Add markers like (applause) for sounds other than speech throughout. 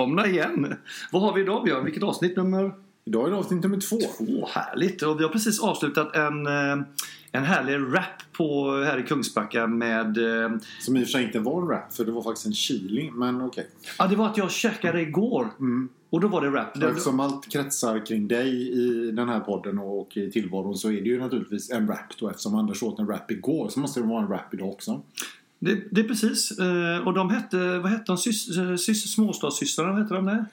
välkomna igen! Vad har vi idag Björn? Vilket avsnitt nummer? Idag är det avsnitt nummer två. Två, härligt! Och vi har precis avslutat en, eh, en härlig rap på, här i Kungsbacka med... eh, Som i och för sig inte var en rap, för det var faktiskt en chili. Men okej. Ja, det var att jag käkade igår. Mm. Och då var det rap. Eftersom allt kretsar kring dig i den här podden och i tillvaron så är det ju naturligtvis en rap då. Eftersom Anders åt en rap igår så måste det vara en rap idag också. Det, det är precis. Eh, Och de hette, vad hette de? Sys, eh, sys, småstadssystrarna, hette de det?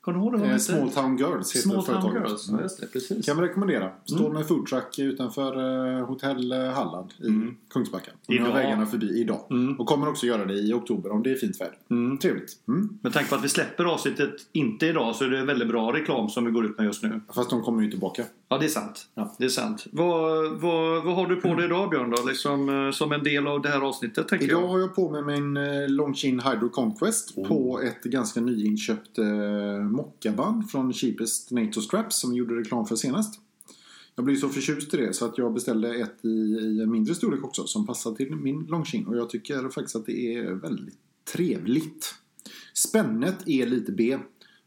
Kommer du ihåg det? Eh? Small Town Girls heter Small Town företaget. Girls. Ja, det, precis. Kan vi rekommendera. Står Mm. med foodtruck utanför eh, hotell Halland i Mm. Kungsbacka. De har vägarna förbi idag. Mm. Och kommer också göra det i oktober om det är fint väder. Mm. Trevligt. Mm. Med tanke på att vi släpper avsnittet inte idag så är det väldigt bra reklam som vi går ut med just nu. Fast de kommer ju tillbaka. Ja, det är sant. Ja, det är sant. Vad, vad, vad har du på dig idag Björn då? Liksom, eh, som en del av det här avsnittet tänker Idag jag. har jag på mig min eh, Longchin Hydro Conquest Oh. på ett ganska nyinköpt eh, mockaband från Cheapest NATO Straps som vi gjorde reklam för senast. Jag blev så förtjust i det så att jag beställde ett i, i en mindre storlek också som passar till min Longchin och jag tycker faktiskt att det är väldigt trevligt. Spännet är lite B.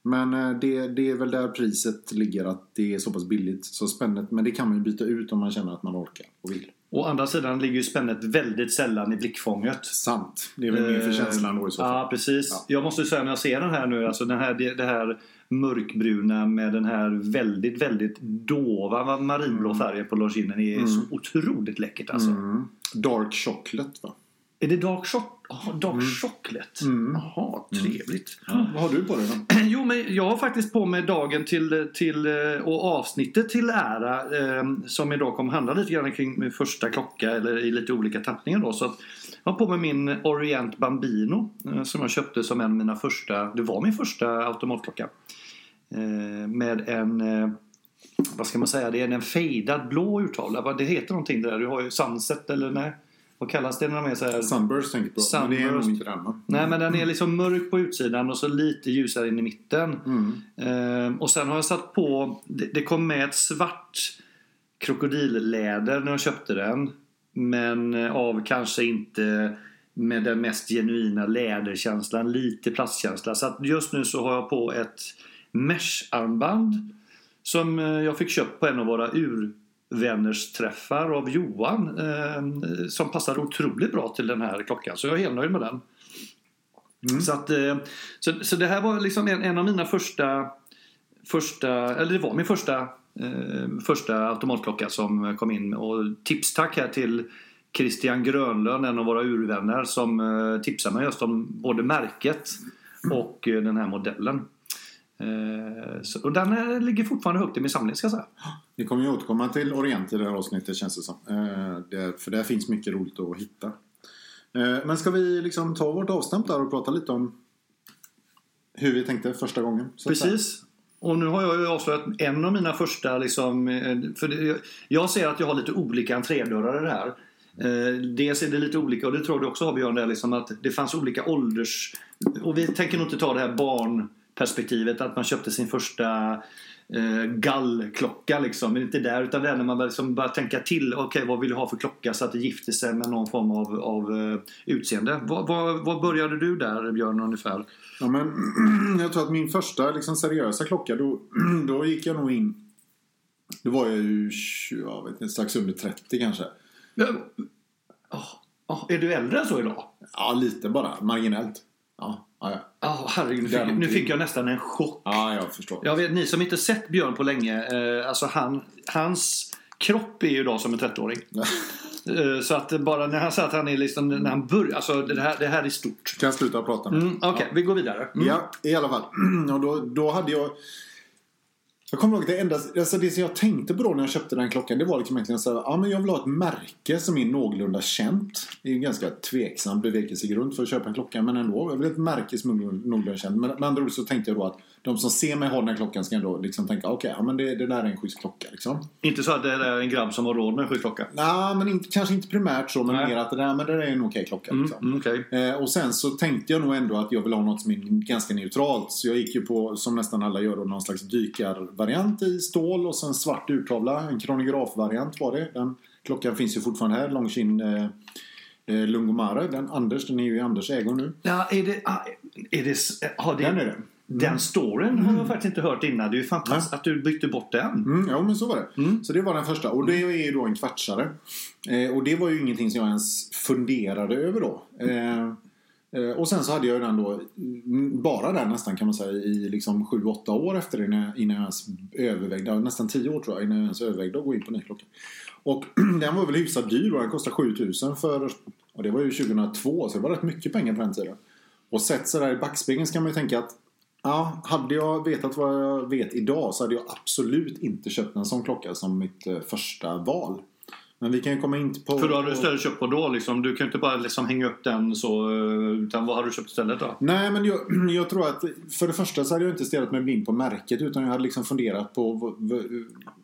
Men eh, det, det är väl där priset ligger att det är så pass billigt. Så spännet, men det kan man ju byta ut om man känner att man orkar och vill. Å andra sidan ligger ju spännet väldigt sällan i blickfånget. Sant. Det är väl mer för Eh, känslan då i så fall. Ja, precis. Ja. Jag måste säga när jag ser den här nu, alltså den här, det, det här mörkbruna med den här väldigt, väldigt dova marinblå färgen på longinen är så otroligt läckert alltså. Mm. Dark chocolate va? Är det dark, choc- oh, dark Mm. chocolate? Mm. Jaha, trevligt. Vad har du på dig då? (clears throat) Jo, men jag har faktiskt på mig dagen till, till eh, och avsnittet till ära eh, som idag kommer handla lite grann kring min första klocka eller i lite olika tappningar då. Så att jag har på mig min Orient Bambino eh, som jag köpte som en av mina första, det var min första automatklocka. Eh, med en, eh, vad ska man säga, det är en fejdad blå urtavla. Vad- Det heter någonting det där, du har ju Sunset eller nej? Vad kallas det när de är så här? Sunburst tänker jag på. Men det är Sunburst. nog inte den va? Nej men den är liksom mörk på utsidan och så lite ljusare in i mitten. Mm. Ehm, och sen har jag satt på, det, det kom med ett svart krokodilläder när jag köpte den. Men eh, av kanske inte med den mest genuina läderkänslan, lite plastkänsla. Så att just nu så har jag på ett mesh-armband som eh, jag fick köpt på en av våra urvänners träffar av Johan. Eh, som passar otroligt bra till den här klockan. Så jag är helt nöjd med den. Mm. Så, att, eh, så, så det här var liksom en, en av mina första, första, eller det var min första, eh, första automatklocka som kom in. Och tipstack här till Christian Grönlund, en av våra urvänner, som eh, tipsade mig just om både märket och eh, den här modellen. Eh, så, och den eh, ligger fortfarande högt i min samling ska jag säga. Vi kommer ju återkomma till Orient i det här avsnittet känns det som. Eh, det, för där finns mycket roligt att hitta. Men ska vi liksom ta vårt avstamp där och prata lite om hur vi tänkte första gången? Precis. Och nu har jag ju avslöjat en av mina första liksom, för det, jag ser att jag har lite olika entrédörrar i det här. Eh, dels är det lite olika, och det tror du också har Björn, där, liksom att det fanns olika ålders... Och vi tänker nog inte ta det här barnperspektivet att man köpte sin första eh, gallklocka liksom. Men inte där, utan det är när man börjar liksom börjar tänka till. Okej, vad vill jag ha för klocka så att det gifter sig med någon form av, av eh, utseende. Vad började du där Björn ungefär? Ja, men, (clears throat) jag tror att min första liksom, seriösa klocka, då, (clears throat) då gick jag nog in... Då var jag ju jag vet inte, strax under 30 kanske. Ja, åh, åh, är du äldre än så idag? Ja, lite bara. Marginellt. Ja, ja, ja. Ja, herregud. Nu fick, nu fick jag nästan en chock. ja jag förstår. Jag vet, ni som inte sett Björn på länge, eh, alltså han, hans kropp är ju idag som en 30-åring. (laughs) Eh, så att bara när han säger att han är liksom, när han börjar, alltså det här, det här är stort. Kan jag sluta prata nu? Mm, Okej, vi går vidare. Mm. Ja, i alla fall. (clears throat) Och då, då hade jag... Jag kommer ihåg att det enda, alltså det som jag tänkte på då när jag köpte den klockan det var liksom egentligen så här, ja men jag vill ha ett märke som är någorlunda känt. Det är ju en ganska tveksam bevekelsegrund för att köpa en klocka men ändå. Jag vill ha ett märke som är någorlunda känt. Men med andra ord så tänkte jag då att de som ser mig ha den här klockan ska ändå liksom tänka okej, ja men det, det där är en schysst klocka liksom. Inte så att det är en grabb som har råd med en skjutklocka. Nej, men inte, kanske inte primärt så men Nej. mer att det där, men det där är en okej klocka Mm, liksom. okej. Eh, och sen så tänkte jag nog ändå att jag vill ha något som är ganska neutralt. Så jag gick ju på, som nästan alla gör, då, någon slags dykarvariant i stål och sen svart urtavla. En kronografvariant var det. Den klockan finns ju fortfarande här, Longchin eh, eh, Lungomare. Den Anders, den är ju i Anders ägo nu. Ja, är det, ah, Är det, s- har det, Den är det. Den storyn har jag faktiskt inte hört innan. Det är ju fantastiskt att du bytte bort den. Mm, ja, men så var det. Mm. Så det var den första. Och det är ju då en kvartsare. Eh, och det var ju ingenting som jag ens funderade över då. Eh, eh, Eh, och sen så hade jag ju den då, mm, bara den nästan kan man säga, i liksom 7-8 år efter det innan jag, ens övervägde, nästan 10 år tror jag, innan jag ens övervägde att gå in på ny klocka. Och (clears throat) den var väl hyfsat dyr och den kostade 7000 för, och det var ju 2002 så det var rätt mycket pengar på den tiden. Och sett sådär i backspegeln så kan man ju tänka att Ja, hade jag vetat vad jag vet idag så hade jag absolut inte köpt en sån klocka som mitt eh, första val. Men vi kan ju komma in på... För då har du istället köpt på då liksom. Du kan ju inte bara liksom hänga upp den så. eh, Utan vad har du köpt istället då? Nej, men jag, (clears throat) jag tror att för det första så hade jag inte stirrat mig blind på märket utan jag hade liksom funderat på...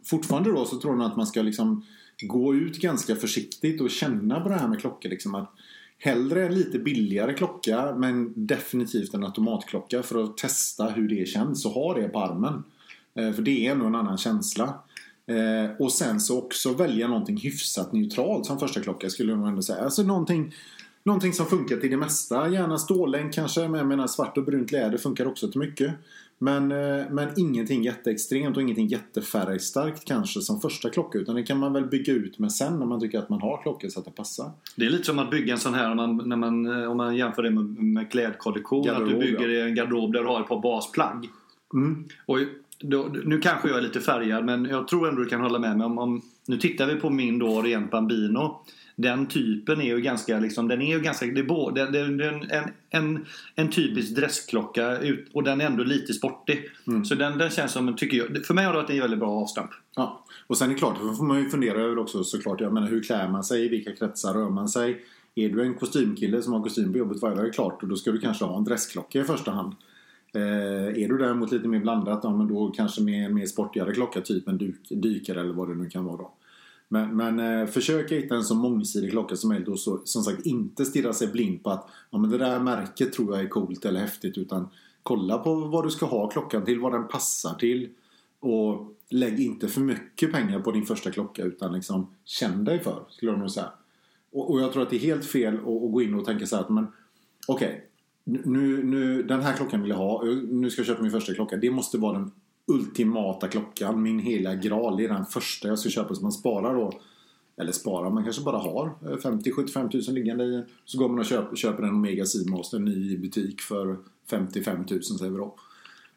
Fortfarande då så tror jag nog att man ska liksom gå ut ganska försiktigt och känna på det här med klockor. Liksom att hellre en lite billigare klocka men definitivt en automatklocka för att testa hur det känns och ha det på armen. Eh, För det är ändå en annan känsla. Eh, och sen så också välja någonting hyfsat neutralt som första klocka skulle jag nog ändå säga. Alltså någonting, någonting som funkar till det mesta. Gärna stålänk kanske, men jag menar svart och brunt läder funkar också till mycket. Men, eh, men ingenting jätteextremt och ingenting jättefärgstarkt kanske som första klocka. Utan det kan man väl bygga ut med sen när man tycker att man har klockor så att det passar. Det är lite som att bygga en sån här om man, när man, eh, om man jämför det med, med klädkollektion. att Garderob, du bygger ja. en garderob där du har ett par basplagg. Mm. Och då, nu kanske jag är lite färgad men jag tror ändå du kan hålla med mig om, om Nu tittar vi på min då Orient Bambino. Den typen är ju ganska liksom, den är ju ganska, det är både, det är en, en, en, typisk dressklocka ut, och den är ändå lite sportig. Mm. Så den, den känns som, tycker jag, för mig har det varit en väldigt bra avstamp. Ja, och sen är det klart, då får man ju fundera över också såklart, jag menar hur klär man sig, i vilka kretsar rör man sig? Är du en kostymkille som har kostym på jobbet varje dag, är klart, och då ska du kanske ha en dressklocka i första hand. Eh, är du däremot lite mer blandat, ja, men då kanske med en mer sportigare klocka, typ en duk, dykare eller vad det nu kan vara då. Men, men eh, försök hitta en så mångsidig klocka som möjligt och så, som sagt inte stirra sig blind på att ja, men det där märket tror jag är coolt eller häftigt utan kolla på vad du ska ha klockan till, vad den passar till och lägg inte för mycket pengar på din första klocka utan liksom känn dig för, skulle jag nog säga. Och, och jag tror att det är helt fel att, att gå in och tänka så här att men okej, nu, nu, den här klockan vill jag ha, nu ska jag köpa min första klocka. Det måste vara den ultimata klockan, min heliga graal. Det är den första jag ska köpa som man sparar då. Eller sparar, man kanske bara har eh, 50-75 tusen liggande i. Så går man och köper, köper en Omega Seamaster ny i butik för 55 tusen säger vi då.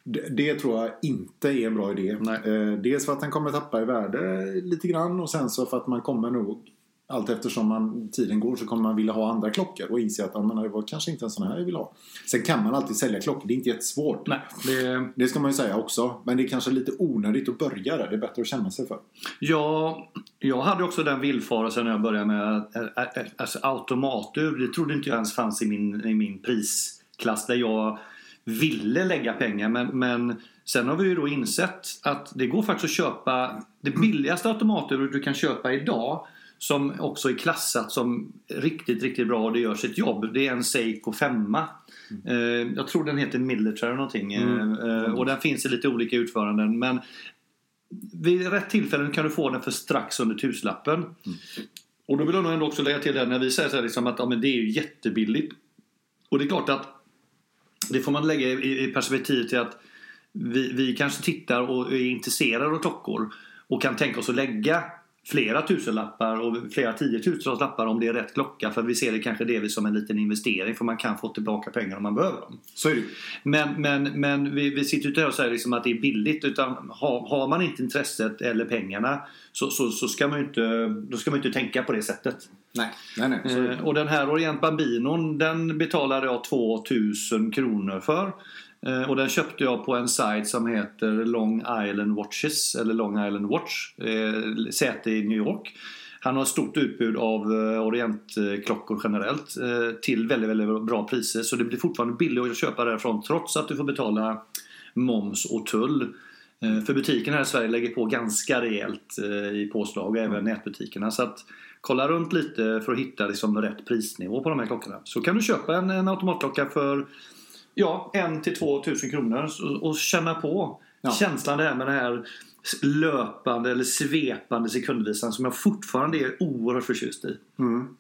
Det, det tror jag inte är en bra idé. Nej. Eh, dels för att den kommer tappa i värde lite grann och sen så för att man kommer nog allt eftersom man, tiden går så kommer man vilja ha andra klockor och inse att men det var kanske inte en sån här jag vill ha. Sen kan man alltid sälja klockor, det är inte jättesvårt. Nej, det, Det ska man ju säga också. Men det är kanske lite onödigt att börja där. Det är bättre att känna sig för. Ja, jag hade också den villfarelsen när jag började med äh, äh, alltså automatur. Det trodde inte jag ens fanns i min, i min prisklass där jag ville lägga pengar. Men, men sen har vi ju då insett att det går faktiskt att köpa det billigaste automatur du kan köpa idag som också är klassat som riktigt, riktigt bra och det gör sitt jobb. Det är en Seiko 5. Eh, jag tror den heter Military någonting. Mm. Eh, och den finns i lite olika utföranden. Men vid rätt tillfällen kan du få den för strax under tusenlappen. Och då vill jag nog ändå också lägga till det när vi säger så här liksom att ja, men det är ju jättebilligt. Och det är klart att det får man lägga i, i perspektiv till att vi, vi kanske tittar och är intresserade av klockor och kan tänka oss att lägga flera tusenlappar och flera tiotusentals lappar om det är rätt klocka för vi ser det kanske delvis som en liten investering för man kan få tillbaka pengar om man behöver dem. Så är det Men, men, men vi, vi sitter ju inte här och säger liksom att det är billigt utan har, har man inte intresset eller pengarna så, så, så ska man ju inte, då ska man inte tänka på det sättet. Nej, nej, nej. Eh, och den här Orient Bambinon den betalade jag 2000 kronor för. Eh, och den köpte jag på en sajt som heter Long Island Watches eller Long Island Watch. Eh, säte i New York. Han har ett stort utbud av eh, Orientklockor generellt till väldigt, väldigt bra priser. Så det blir fortfarande billigt att köpa därifrån trots att du får betala moms och tull. För butiken här i Sverige lägger på ganska rejält i påslag och även nätbutikerna. Så att kolla runt lite för att hitta liksom rätt prisnivå på de här klockorna. Så kan du köpa en, en automatklocka för ja, 1 till 2 tusen kronor och, och känna på Ja. känslan det här med den här löpande eller svepande sekundvisan som jag fortfarande är oerhört förtjust i. Mm.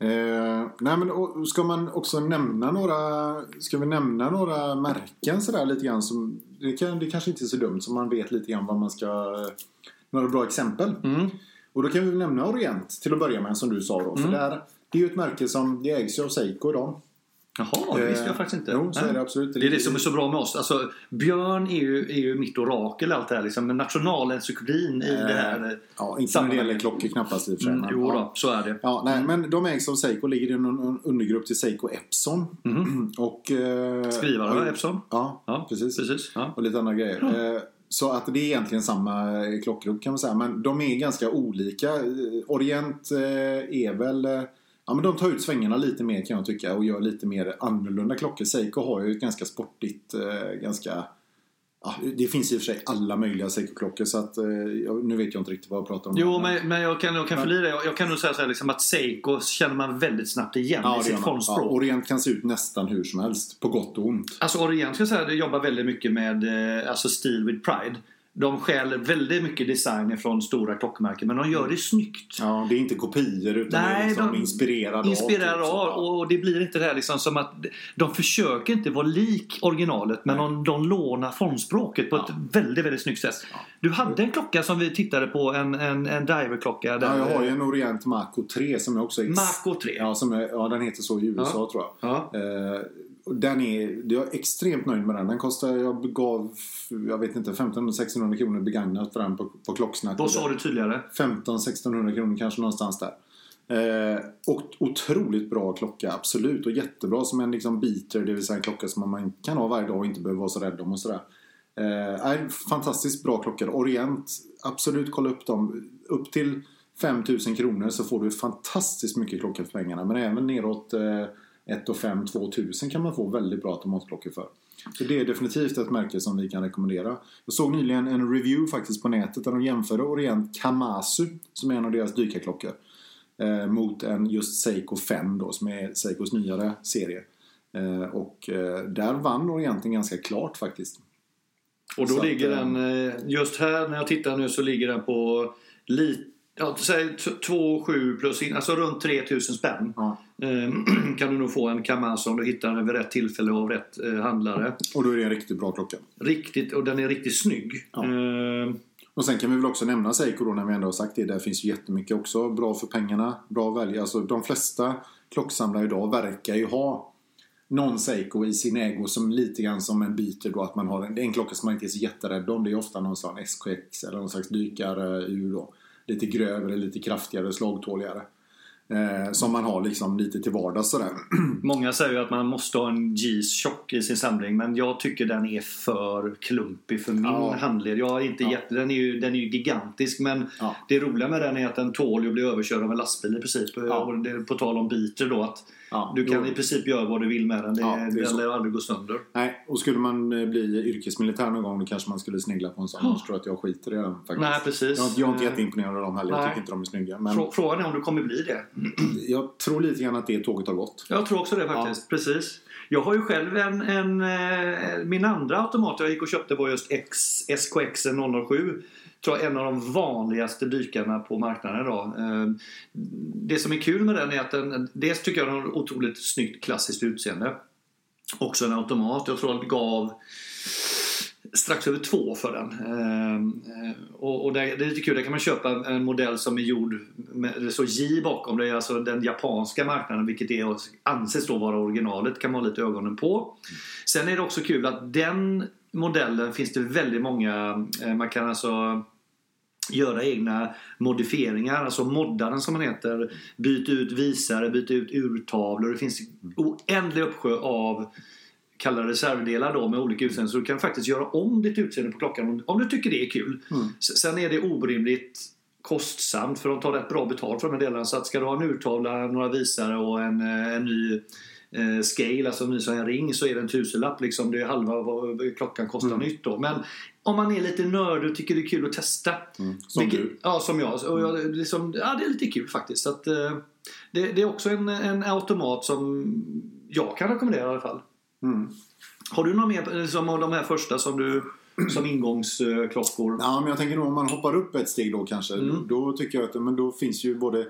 Eh, nej men och, ska man också nämna några, ska vi nämna några märken sådär lite grann som, det, kan, det kanske inte är så dumt så man vet lite grann vad man ska, några bra exempel. Mm. Och då kan vi nämna Orient till att börja med som du sa då. För Mm. där, det är ju ett märke som, det ägs ju av Seiko idag. Jaha, det visste jag faktiskt inte. Jo, så är det absolut. Det är det som är så bra med oss. Alltså, Björn är ju, är ju mitt orakel allt det här. Liksom, nationalencyklopedin i det här. Ja, inte när det gäller klockor knappast i och. Mm, jo ja. då, så är det. Ja, nej, men de ägs av Seiko, ligger i en undergrupp till Seiko Epson. (clears throat) Och, eh. Skrivare, och- Epson? Ja, Ja, precis. precis. Ja. Och lite andra grejer. Eh, Så att det är egentligen samma eh, klockgrupp kan man säga. Men de är ganska olika. Eh, Orient eh, är väl... Ja men de tar ut svängarna lite mer kan jag tycka och gör lite mer annorlunda klockor. Seiko har ju ett ganska sportigt, eh, ganska... Ja, det finns i och för sig alla möjliga Seiko-klockor så att... eh, Nu vet jag inte riktigt vad jag pratar om. Jo, men, men jag kan, jag kan förlira. Jag, jag kan nog säga så här, liksom, att Seiko känner man väldigt snabbt igen Ja, i sitt formspråk. Ja, Orient kan se ut nästan hur som helst. På gott och ont. Alltså Orient ska jag säga, jobbar väldigt mycket med eh, alltså Steel with Pride. De stjäl väldigt mycket design från stora klockmärken men de gör det snyggt. Ja, det är inte kopior utan det är Nej, liksom de- inspirerade Inspirerar av. typ, av och det blir inte det här liksom som att de försöker inte vara lik originalet men de, de lånar formspråket på Ja. ett väldigt, väldigt snyggt sätt. Du hade en klocka som vi tittade på, en, en, en diverklocka. Ja, jag har ju en Orient Marco 3 som jag också... Marco 3. Ja, som är, ja, den heter så i USA tror jag. Ja. Eh, och den är, jag är extremt nöjd med den. Den kostar, jag gav, jag vet inte, 1500-1600 kronor begagnat för den på, på Klocksnack. Vad sa du tydligare? 1500-1600 kronor kanske någonstans där. Eh, och otroligt bra klocka, absolut. Och jättebra som en liksom beater, det vill säga en klocka som man kan ha varje dag och inte behöver vara så rädd om och sådär. Eh, fantastiskt bra klockor. Orient, absolut kolla upp dem. Upp till 5000 kronor så får du fantastiskt mycket klockor för pengarna. Men även neråt eh, 1 5 2000 kan man få väldigt bra automatklockor för. Så det är definitivt ett märke som vi kan rekommendera. Jag såg nyligen en review faktiskt på nätet där de jämförde Orient Kamasu som är en av deras dykarklockor eh, mot en just Seiko 5 då som är Seikos nyare serie. Eh, och eh, där vann Orienten ganska klart faktiskt. Och då Så att, ligger eh, den, eh, just här när jag tittar nu så ligger den på lite Ja, säg 2,7 plus in, alltså runt 3000 spänn. Ja. Eh, (clears throat) kan du nog få en Kamasa om du hittar den vid rätt tillfälle och av rätt eh, handlare. Och då är det en riktigt bra klocka. Riktigt, och den är riktigt snygg. Ja. Eh, Och sen kan vi väl också nämna Seiko då när vi ändå har sagt det. Där finns ju jättemycket också. Bra för pengarna, bra välja. Alltså de flesta klocksamlare idag verkar ju ha någon Seiko i sin ägo som lite grann som en beater då. Att man har en, en klocka som man inte är så jätterädd om. Det är ofta någon sån SKX eller någon slags dykare-ur då. Lite grövre, lite kraftigare, slagtåligare. Eh, som man har liksom lite till vardags sådär. (clears throat) många säger ju att man måste ha en G's tjock i sin samling men jag tycker den är för klumpig för min Ja. handled. Jag är inte Ja. jätte, den, är ju, den är ju gigantisk men Ja. det roliga med den är att den tål att bli överkörd av en lastbil i princip. Ja. På tal om biter då att Ja, du kan då- i princip göra vad du vill med den. Det, Ja, det den lär aldrig gå sönder. Nej, och skulle man eh, bli yrkesmilitär någon gång då kanske man skulle snegla på en sån. Annars tror jag att jag skiter i den faktiskt. Nej precis. Jag, jag är inte jätteimponerad av dem heller. Jag Nej. tycker inte de är snygga. Men Frå- Frågan är om du kommer bli det. (clears throat) jag tror lite grann att det tåget har gått. Jag tror också det faktiskt. Precis. Jag har ju själv en, en eh, min andra automat jag gick och köpte var just X, SKX 007. Tror jag en av de vanligaste dykarna på marknaden idag. Eh, det som är kul med den är att den, dels tycker jag den har ett otroligt snyggt klassiskt utseende. Också en automat. Jag tror att det gav strax över två för den. Eh, och, och det, det är lite kul, där kan man köpa en, en modell som är gjord med det står J bakom. Det är alltså den japanska marknaden, vilket är, anses då vara originalet. kan man ha lite ögonen på. Sen är det också kul att den modellen finns det väldigt många, eh, man kan alltså göra egna modifieringar, alltså modda den som man heter. Byta ut visare, byta ut urtavlor. Det finns oändlig uppsjö av kalla reservdelar då med olika utseenden. Så du kan faktiskt göra om ditt utseende på klockan om, du tycker det är kul. Mm. Sen är det orimligt kostsamt för de tar rätt bra betalt för de här delarna. Så att ska du ha en urtavla, några visare och en, eh, en ny eh, scale, alltså en ny sån här ring, så är det en tusenlapp. Liksom. Det är halva vad klockan kostar Mm. nytt då. Men om man är lite nörd och tycker det är kul att testa. Som vilket- du. Ja, som jag. Och jag liksom, ja, det är lite kul faktiskt. Så att, eh, det, det är också en, en automat som jag kan rekommendera i alla fall. Mm. Har du några mer som av de här första som du som ingångsklockor? Ja, men jag tänker nog om man hoppar upp ett steg då kanske. Mm. Då, då tycker jag att men då finns ju både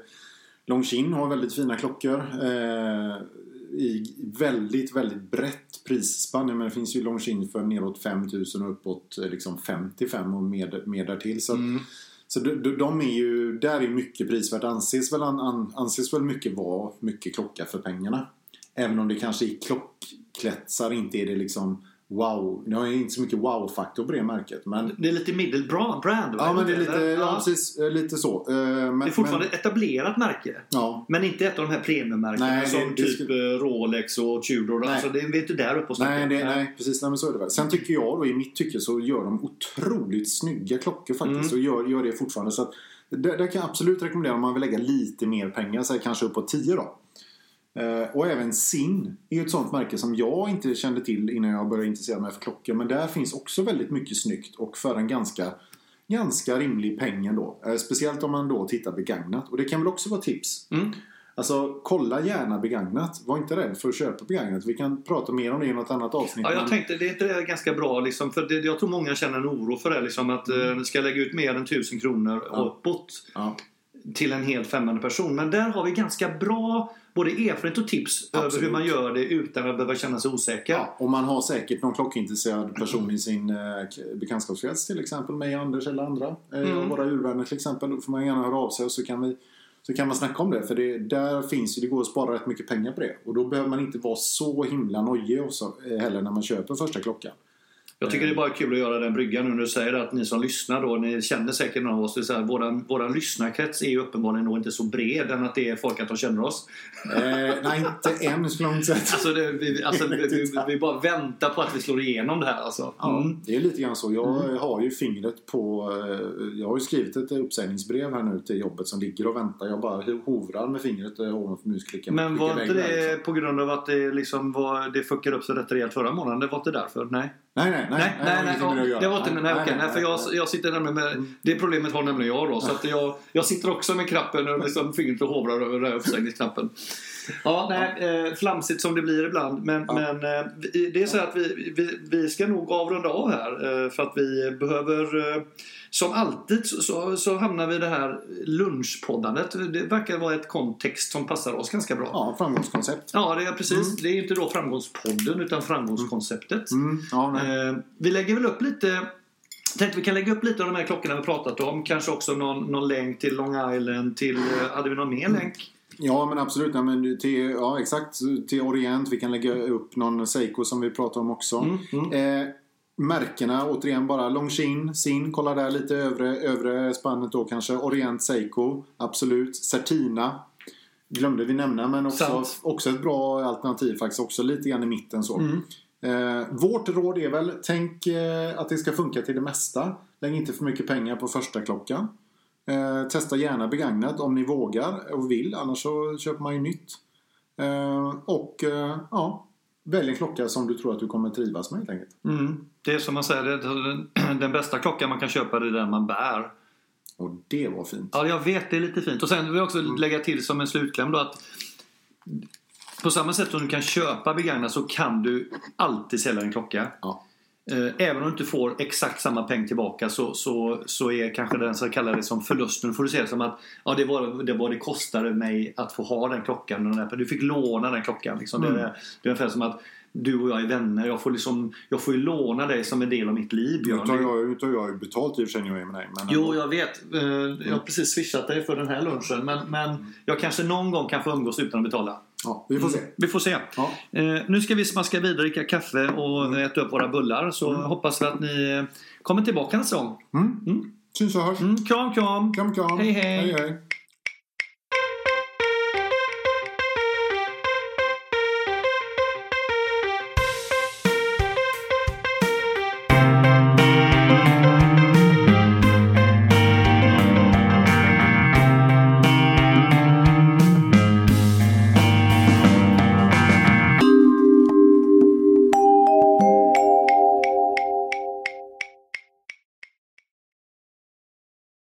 Longines har väldigt fina klockor. Eh, I väldigt, väldigt brett prisspann. Men det finns ju Longines för neråt 5000 och uppåt eh, liksom 55 och mer, mer därtill. Så, Mm. så de, de- är ju, där är mycket prisvärt. Anses väl, an, an, anses väl mycket vara mycket klocka för pengarna. Även om det kanske i klockkretsar inte är det liksom wow. Det har inte så mycket wow-faktor på det märket. Men, Det är lite middle brand, va? ja, men det är lite, Eller? ja, precis, eh, lite så. Eh, Men, Det är fortfarande men, ett etablerat märke. ja, Men inte ett av de här premiummärkena som det typ skulle- eh, Rolex och Tudor. Nej. Alltså, det är inte där uppe och. Nej, det, nej, precis. Nej, men så är det väl. Sen tycker jag då, i mitt tycke så gör de otroligt snygga klockor faktiskt. Och gör, gör det fortfarande. Så att, där, där kan jag absolut rekommendera om man vill lägga lite mer pengar. Så här, kanske uppåt 10 då. Eh, och även Sin är ett sånt märke som jag inte kände till innan jag började intressera mig för klockor. Men där finns också väldigt mycket snyggt och för en ganska, ganska rimlig peng ändå. Eh, speciellt om man då tittar begagnat. Och det kan väl också vara tips. Mm. Alltså kolla gärna begagnat. Var inte rädd för att köpa begagnat. Vi kan prata mer om det i något annat avsnitt. Ja, jag men- tänkte, det är inte det ganska bra liksom, för det, jag tror många känner en oro för det liksom att mm. ska jag lägga ut mer än 1000 kronor Ja. uppåt ja. till en helt främmande person. Men där har vi ganska bra både erfarenhet och tips över Absolut. hur man gör det utan att behöva känna sig osäker. Ja, och man har säkert någon klockintresserad person i sin eh, bekantskapskrets till exempel. Mig, Anders eller andra. Eh, Mm. Våra urvänner till exempel. Då får man gärna höra av sig och så kan, vi, så kan man snacka om det. För det, där finns ju, det går att spara rätt mycket pengar på det. Och då behöver man inte vara så himla nojig också, eh, heller när man köper första klockan. Jag tycker det är bara kul att göra den bryggan nu när du säger att ni som lyssnar då, ni känner säkert någon av oss. Det är så här, våran, våran lyssnarkrets är ju uppenbarligen nog inte så bred än att det är folk att de känner oss. Eh, nej, inte än skulle jag inte säga. Alltså, det, vi, alltså vi, vi, vi bara väntar på att vi slår igenom det här alltså. Ja, Mm. det är lite grann så. Jag har ju fingret på... eh, Jag har ju skrivit ett uppsägningsbrev här nu till jobbet som ligger och väntar. Jag bara hovrar med fingret eh, ovanför musklicken. Men var inte det liksom. på grund av att det, liksom var, det fuckade upp sig rätt rejält förra månaden? Det var inte därför? Nej? Nej, nej, nej. Nej, nej, nej, med det ja, var inte nej, nej, okej, nej, för jag, nej. jag sitter nämligen med, det problemet har nämligen jag då. Så att jag, jag sitter också med knappen och liksom fingret och hovrar över den här uppsägningsknappen. Ja, nej, eh, flamsigt som det blir ibland. Men, Ja. men eh, det är så här att vi, vi, vi ska nog avrunda av här. Eh, för att vi behöver, eh, som alltid så, så, hamnar vi i det här lunchpoddandet. Det verkar vara ett kontext som passar oss ganska bra. Ja, framgångskoncept. Ja, det är precis. Det är inte då framgångspodden utan framgångskonceptet. Mm, ja, nej. Eh, vi lägger väl upp lite Tänkte vi kan lägga upp lite av de här klockorna vi pratat om. Kanske också någon, någon länk till Long Island. Till, eh, hade vi någon mer länk? Ja, men absolut. Ja, men till, ja, exakt. Till Orient. Vi kan lägga upp någon Seiko som vi pratade om också. Mm, mm. Eh, märkena, återigen bara Longines, Sin, kolla där lite övre, övre spannet då kanske. Orient, Seiko, absolut. Certina glömde vi nämna, men också, Sant. också ett bra alternativ faktiskt. Också lite grann i mitten så. Mm. Eh, vårt råd är väl, tänk eh, att det ska funka till det mesta. Lägg inte för mycket pengar på första klockan. Eh, testa gärna begagnat om ni vågar och vill, annars så köper man ju nytt. Eh, och eh, ja, välj en klocka som du tror att du kommer trivas med helt enkelt. Mm. Det är som man säger, det, (clears throat) den, bästa klockan man kan köpa är den man bär. Och det var fint. Ja, jag vet. Det är lite fint. Och sen vill jag också lägga till som en slutkläm då att på samma sätt som du kan köpa begagnat så kan du alltid sälja en klocka. Ja. Eh, Även om du inte får exakt samma peng tillbaka så, så, så är kanske den så kallar det som förlusten. får du se det som att ja, det, var, det var det kostade mig att få ha den klockan. och den där- Du fick låna den klockan. Liksom. Mm. Det, är, det är ungefär som att du och jag är vänner. Jag får, liksom, jag får ju låna dig som en del av mitt liv Nu Björn. tar Det- jag, nu tar jag betalt i och för sig med dig. Men Jo, jag vet. Eh, Jag har precis swishat dig för den här lunchen. Men, men jag kanske någon gång kan få umgås utan att betala. ja, vi får se. Vi får se. Ja. Eh, nu ska vi smaska vidare, dricka kaffe och äta upp våra bullar. Så hoppas vi att ni eh, kommer tillbaka nästa gång. Mm. Mm. Syns och hörs. Mm, kram, kram! Kram, kram. Hej, hej. hej, hej.